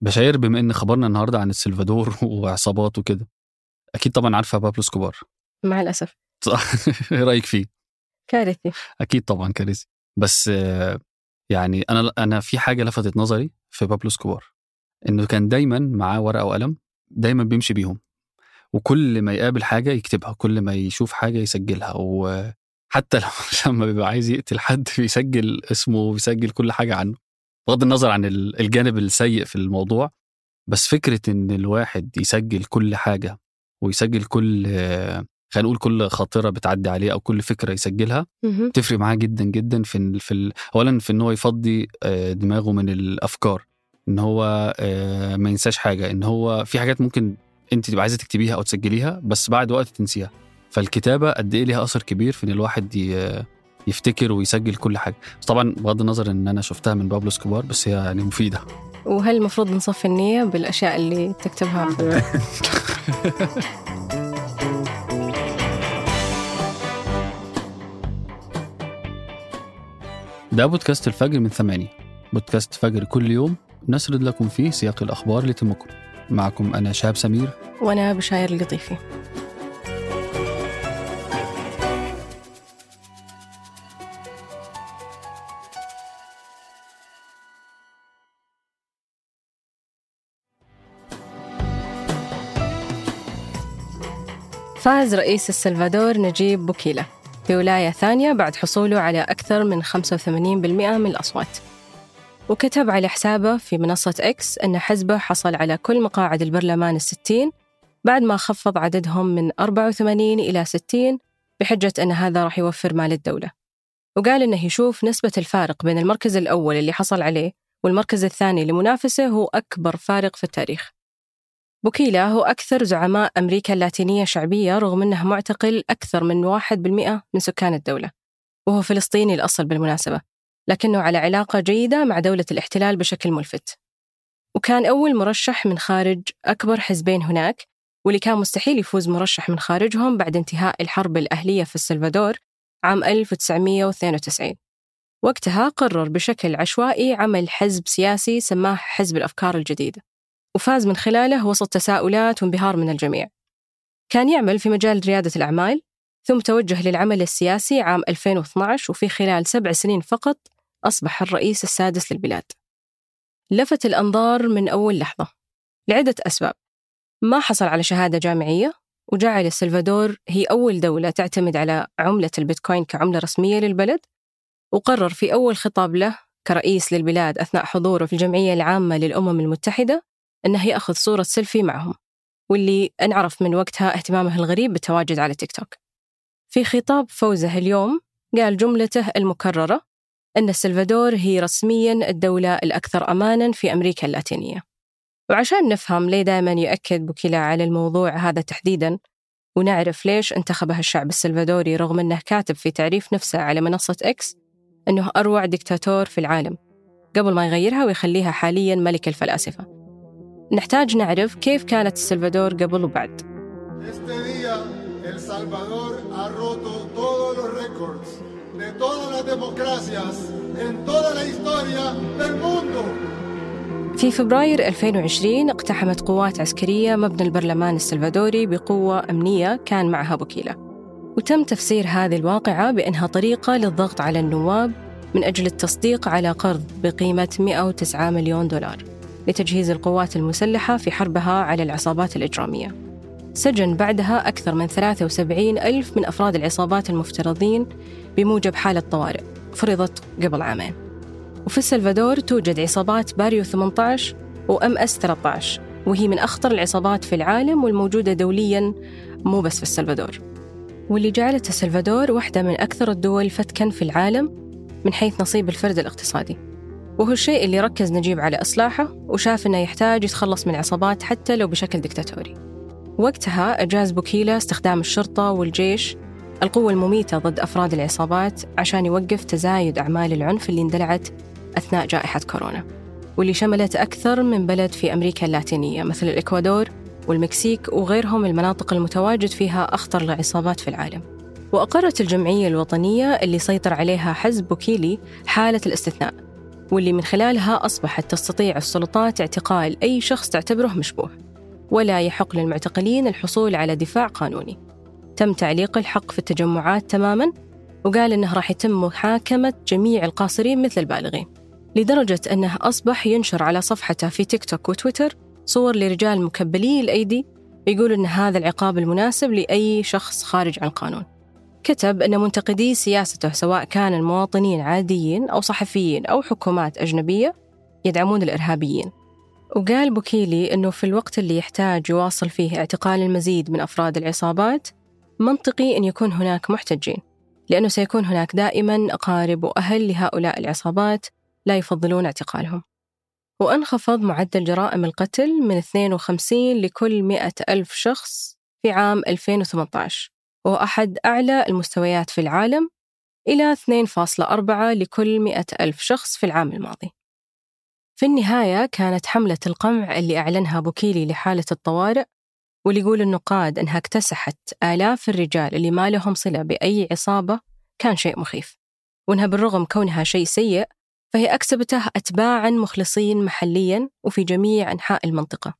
بشاير بما إن خبرنا النهارده عن السلفادور وعصابات وكده. أكيد طبعا عارفة بابلو إسكوبار مع الأسف. صح. إيه رأيك فيه؟ كارثي. أكيد طبعا كارثي. بس يعني أنا أنا في حاجة لفتت نظري في بابلو إسكوبار إنه كان دايما معاه ورقة وقلم دايما بيمشي بيهم. وكل ما يقابل حاجة يكتبها كل ما يشوف حاجة يسجلها. وحتى لما- لما بيبقى عايز يقتل حد بيسجل اسمه وبيسجل كل حاجة عنه. بغض النظر عن ال- الجانب السيء في الموضوع بس فكرة إن الواحد يسجل كل حاجة ويسجل كل خلينا نقول كل خاطرة بتعدي عليه أو كل فكرة يسجلها. تفرق معاه جدا جدا في في ال- اولا في إن هو يفضي آه، دماغه من الأفكار إن هو آه، ما ينساش حاجة إن هو في حاجات ممكن أنت تبقى عايزة تكتبيها أو تسجليها بس بعد وقت تنسيها فالكتابة قد إيه ليها أثر كبير في إن الواحد ي- يفتكر ويسجل كل حاجة. بس طبعا بغض النظر إن أنا شفتها من بابلو سكوبار بس هي يعني مفيدة. وهل المفروض نصفي النية بالأشياء اللي تكتبها؟ في ده بودكاست الفجر من ثمانية. بودكاست فجر كل يوم نسرد لكم فيه سياق الأخبار لتهمكم معكم أنا شهاب سمير. وأنا بشاير القطيفي فاز رئيس السلفادور نجيب بوكيلا في ولاية ثانية بعد حصوله على أكثر من 85% من الأصوات. وكتب على حسابه في منصة إكس أن حزبه حصل على كل مقاعد البرلمان الستين بعد ما خفض عددهم من 84 إلى 60 بحجة أن هذا راح يوفر مال الدولة. وقال أنه يشوف نسبة الفارق بين المركز الأول اللي حصل عليه والمركز الثاني لمنافسه هو أكبر فارق في التاريخ. بوكيلا هو أكثر زعماء أمريكا اللاتينية شعبية رغم أنه معتقل أكثر من 1% من سكان الدولة وهو فلسطيني الأصل بالمناسبة لكنه على علاقة جيدة مع دولة الاحتلال بشكل ملفت. وكان أول مرشح من خارج أكبر حزبين هناك واللي كان مستحيل يفوز مرشح من خارجهم بعد انتهاء الحرب الأهلية في السلفادور عام 1992 وقتها قرر بشكل عشوائي عمل حزب سياسي سماه حزب الأفكار الجديدة. وفاز من خلاله وسط تساؤلات وانبهار من الجميع. كان يعمل في مجال ريادة الأعمال ثم توجه للعمل السياسي عام 2012 وفي خلال سبع سنين فقط أصبح الرئيس السادس للبلاد. لفت الأنظار من أول لحظة. لعدة أسباب. ما حصل على شهادة جامعية وجعل السلفادور هي أول دولة تعتمد على عملة البيتكوين كعملة رسمية للبلد وقرر في أول خطاب له كرئيس للبلاد أثناء حضوره في الجمعية العامة للأمم المتحدة أنه يأخذ صورة سيلفي معهم واللي انعرف من وقتها اهتمامه الغريب بالتواجد على تيك توك. في خطاب فوزه اليوم قال جملته المكررة أن السلفادور هي رسميا الدولة الأكثر أمانا في أمريكا اللاتينية. وعشان نفهم ليه دائما يؤكد بوكيلا على الموضوع هذا تحديدا ونعرف ليش انتخبه الشعب السلفادوري رغم أنه كاتب في تعريف نفسه على منصة إكس أنه أروع دكتاتور في العالم قبل ما يغيرها ويخليها حاليا ملك الفلاسفة. نحتاج نعرف كيف كانت السلفادور قبل وبعد. في فبراير 2020 اقتحمت قوات عسكرية مبنى البرلمان السلفادوري بقوة أمنية كان معها بوكيلا وتم تفسير هذه الواقعة بأنها طريقة للضغط على النواب من أجل التصديق على قرض بقيمة 109 مليون دولار. لتجهيز القوات المسلحة في حربها على العصابات الإجرامية. سجن بعدها أكثر من 73 ألف من أفراد العصابات المفترضين بموجب حالة طوارئ فرضت قبل عامين. وفي السلفادور توجد عصابات باريو 18 وام أس 13 وهي من أخطر العصابات في العالم والموجودة دوليا مو بس في السلفادور. واللي جعلت السلفادور واحدة من أكثر الدول فتكا في العالم من حيث نصيب الفرد الاقتصادي. وهو الشيء اللي ركز نجيب على إصلاحه وشاف إنه يحتاج يتخلص من العصابات حتى لو بشكل دكتاتوري. وقتها اجاز بوكيلا استخدام الشرطة والجيش القوة المميتة ضد أفراد العصابات عشان يوقف تزايد أعمال العنف اللي اندلعت أثناء جائحة كورونا. واللي شملت أكثر من بلد في أمريكا اللاتينية مثل الإكوادور والمكسيك وغيرهم المناطق المتواجد فيها أخطر العصابات في العالم. وأقرت الجمعية الوطنية اللي سيطر عليها حزب بوكيلي حالة الاستثناء. واللي من خلالها أصبحت تستطيع السلطات اعتقال أي شخص تعتبره مشبوه ولا يحق للمعتقلين الحصول على دفاع قانوني. تم تعليق الحق في التجمعات تماما وقال أنه راح يتم محاكمة جميع القاصرين مثل البالغين لدرجة أنه أصبح ينشر على صفحته في تيك توك وتويتر صور لرجال مكبلي الأيدي يقول أن هذا العقاب المناسب لأي شخص خارج عن القانون. كتب أن منتقدي سياسته سواء كان مواطنين عاديين أو صحفيين أو حكومات أجنبية يدعمون الإرهابيين. وقال بوكيلي أنه في الوقت اللي يحتاج يواصل فيه اعتقال المزيد من أفراد العصابات منطقي أن يكون هناك محتجين لأنه سيكون هناك دائما أقارب وأهل لهؤلاء العصابات لا يفضلون اعتقالهم. وأنخفض معدل جرائم القتل من 52 لكل 100 ألف شخص في عام 2018 وهو أحد أعلى المستويات في العالم إلى 2.4 لكل 100 ألف شخص في العام الماضي. في النهاية كانت حملة القمع اللي أعلنها بوكيلي لحالة الطوارئ واللي يقول النقاد أنها اكتسحت آلاف الرجال اللي ما لهم صلة بأي عصابة كان شيء مخيف. وأنها بالرغم كونها شيء سيء فهي أكسبته أتباعا مخلصين محليا وفي جميع أنحاء المنطقة.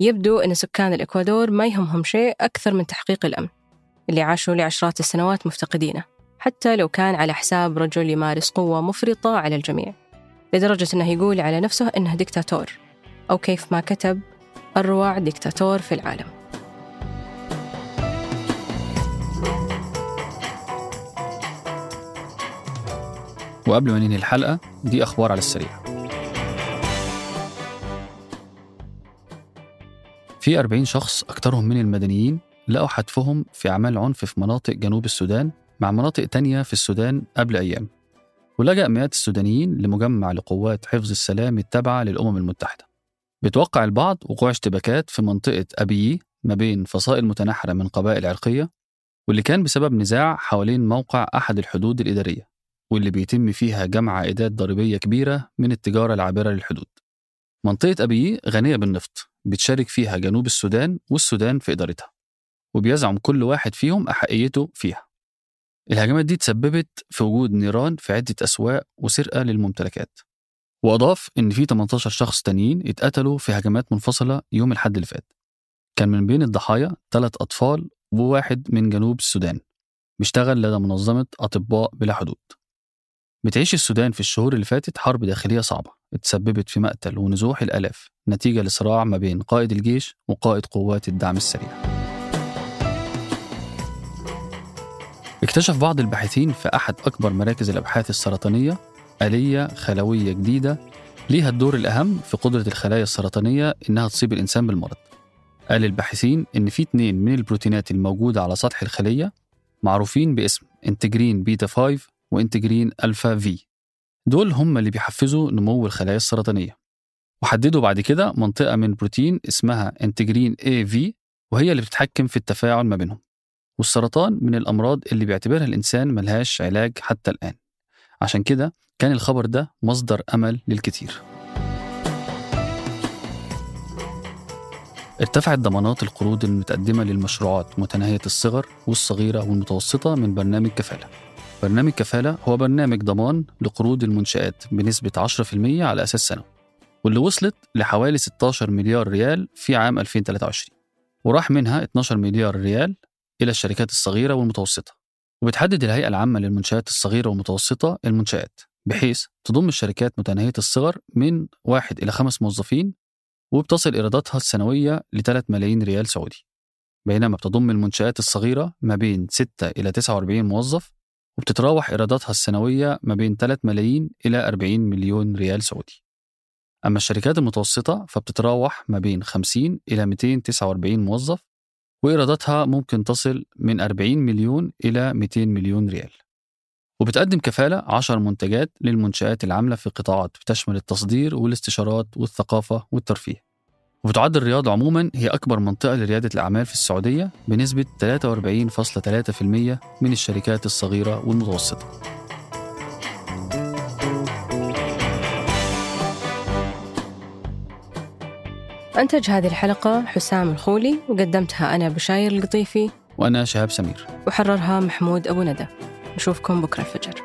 يبدو أن سكان الإكوادور ما يهمهم شيء أكثر من تحقيق الأمن. اللي عاشوا لعشرات السنوات مفتقدينه حتى لو كان على حساب رجل يمارس قوة مفرطة على الجميع لدرجة أنه يقول على نفسه أنه دكتاتور أو كيف ما كتب أروع دكتاتور في العالم. وقبل ما ننهي الحلقة دي أخبار على السريع. في 40 شخص أكثرهم من المدنيين لقوا حتفهم في أعمال عنف في مناطق جنوب السودان مع مناطق تانية في السودان قبل أيام. ولجأ مئات السودانيين لمجمع لقوات حفظ السلام التابعة للأمم المتحدة. بيتوقع البعض وقوع اشتباكات في منطقة أبيي ما بين فصائل متناحرة من قبائل عرقية واللي كان بسبب نزاع حوالين موقع أحد الحدود الإدارية واللي بيتم فيها جمع عائدات ضريبية كبيرة من التجارة العابرة للحدود. منطقة أبيي غنية بالنفط بتشارك فيها جنوب السودان والسودان في إدارتها. وبيزعم كل واحد فيهم أحقيته فيها. الهجمات دي تسببت في وجود نيران في عدة أسواق وسرقة للممتلكات. وأضاف إن في 18 شخص تانيين اتقتلوا في هجمات منفصلة يوم الحد اللي فات. كان من بين الضحايا ثلاث أطفال وواحد من جنوب السودان. بيشتغل لدى منظمة أطباء بلا حدود. بتعيش السودان في الشهور اللي فاتت حرب داخلية صعبة اتسببت في مقتل ونزوح الآلاف نتيجة لصراع ما بين قائد الجيش وقائد قوات الدعم السريع. اكتشف بعض الباحثين في أحد أكبر مراكز الأبحاث السرطانية آلية خلوية جديدة ليها الدور الأهم في قدرة الخلايا السرطانية إنها تصيب الإنسان بالمرض. قال الباحثين إن في اتنين من البروتينات الموجودة على سطح الخلية معروفين باسم integrin beta 5 و integrin alpha V. دول هم اللي بيحفزوا نمو الخلايا السرطانية. وحددوا بعد كده منطقة من بروتين اسمها integrin AV وهي اللي بتتحكم في التفاعل ما بينهم. والسرطان من الأمراض اللي بيعتبرها الإنسان ملهاش علاج حتى الآن. عشان كده كان الخبر ده مصدر أمل للكثير ارتفعت ضمانات القروض المتقدمة للمشروعات متناهية الصغر والصغيرة والمتوسطة من برنامج كفالة. برنامج كفالة هو برنامج ضمان لقروض المنشآت بنسبة 10% على أساس سنوي واللي وصلت لحوالي 16 مليار ريال في عام 2023 وراح منها 12 مليار ريال إلى الشركات الصغيرة والمتوسطة وبتحدد الهيئة العامة للمنشآت الصغيرة والمتوسطة المنشآت بحيث تضم الشركات متناهية الصغر من واحد إلى خمس موظفين وبتصل إيراداتها السنوية ل 3 ملايين ريال سعودي. بينما بتضم المنشآت الصغيرة ما بين 6 إلى 49 موظف وبتتراوح إيراداتها السنوية ما بين 3 ملايين إلى 40 مليون ريال سعودي. أما الشركات المتوسطة فبتتراوح ما بين 50 إلى 249 موظف وإيراداتها ممكن تصل من 40 مليون إلى 200 مليون ريال. وبتقدم كفالة 10 منتجات للمنشآت العاملة في قطاعات بتشمل التصدير والاستشارات والثقافة والترفيه. وبتعد الرياض عموما هي أكبر منطقة لريادة الأعمال في السعودية بنسبة 43.3% من الشركات الصغيرة والمتوسطة. أنتج هذه الحلقة حسام الخولي وقدمتها أنا بشاير القطيفي وأنا شهاب سمير. وحررها محمود أبو ندى. نشوفكم بكرة الفجر.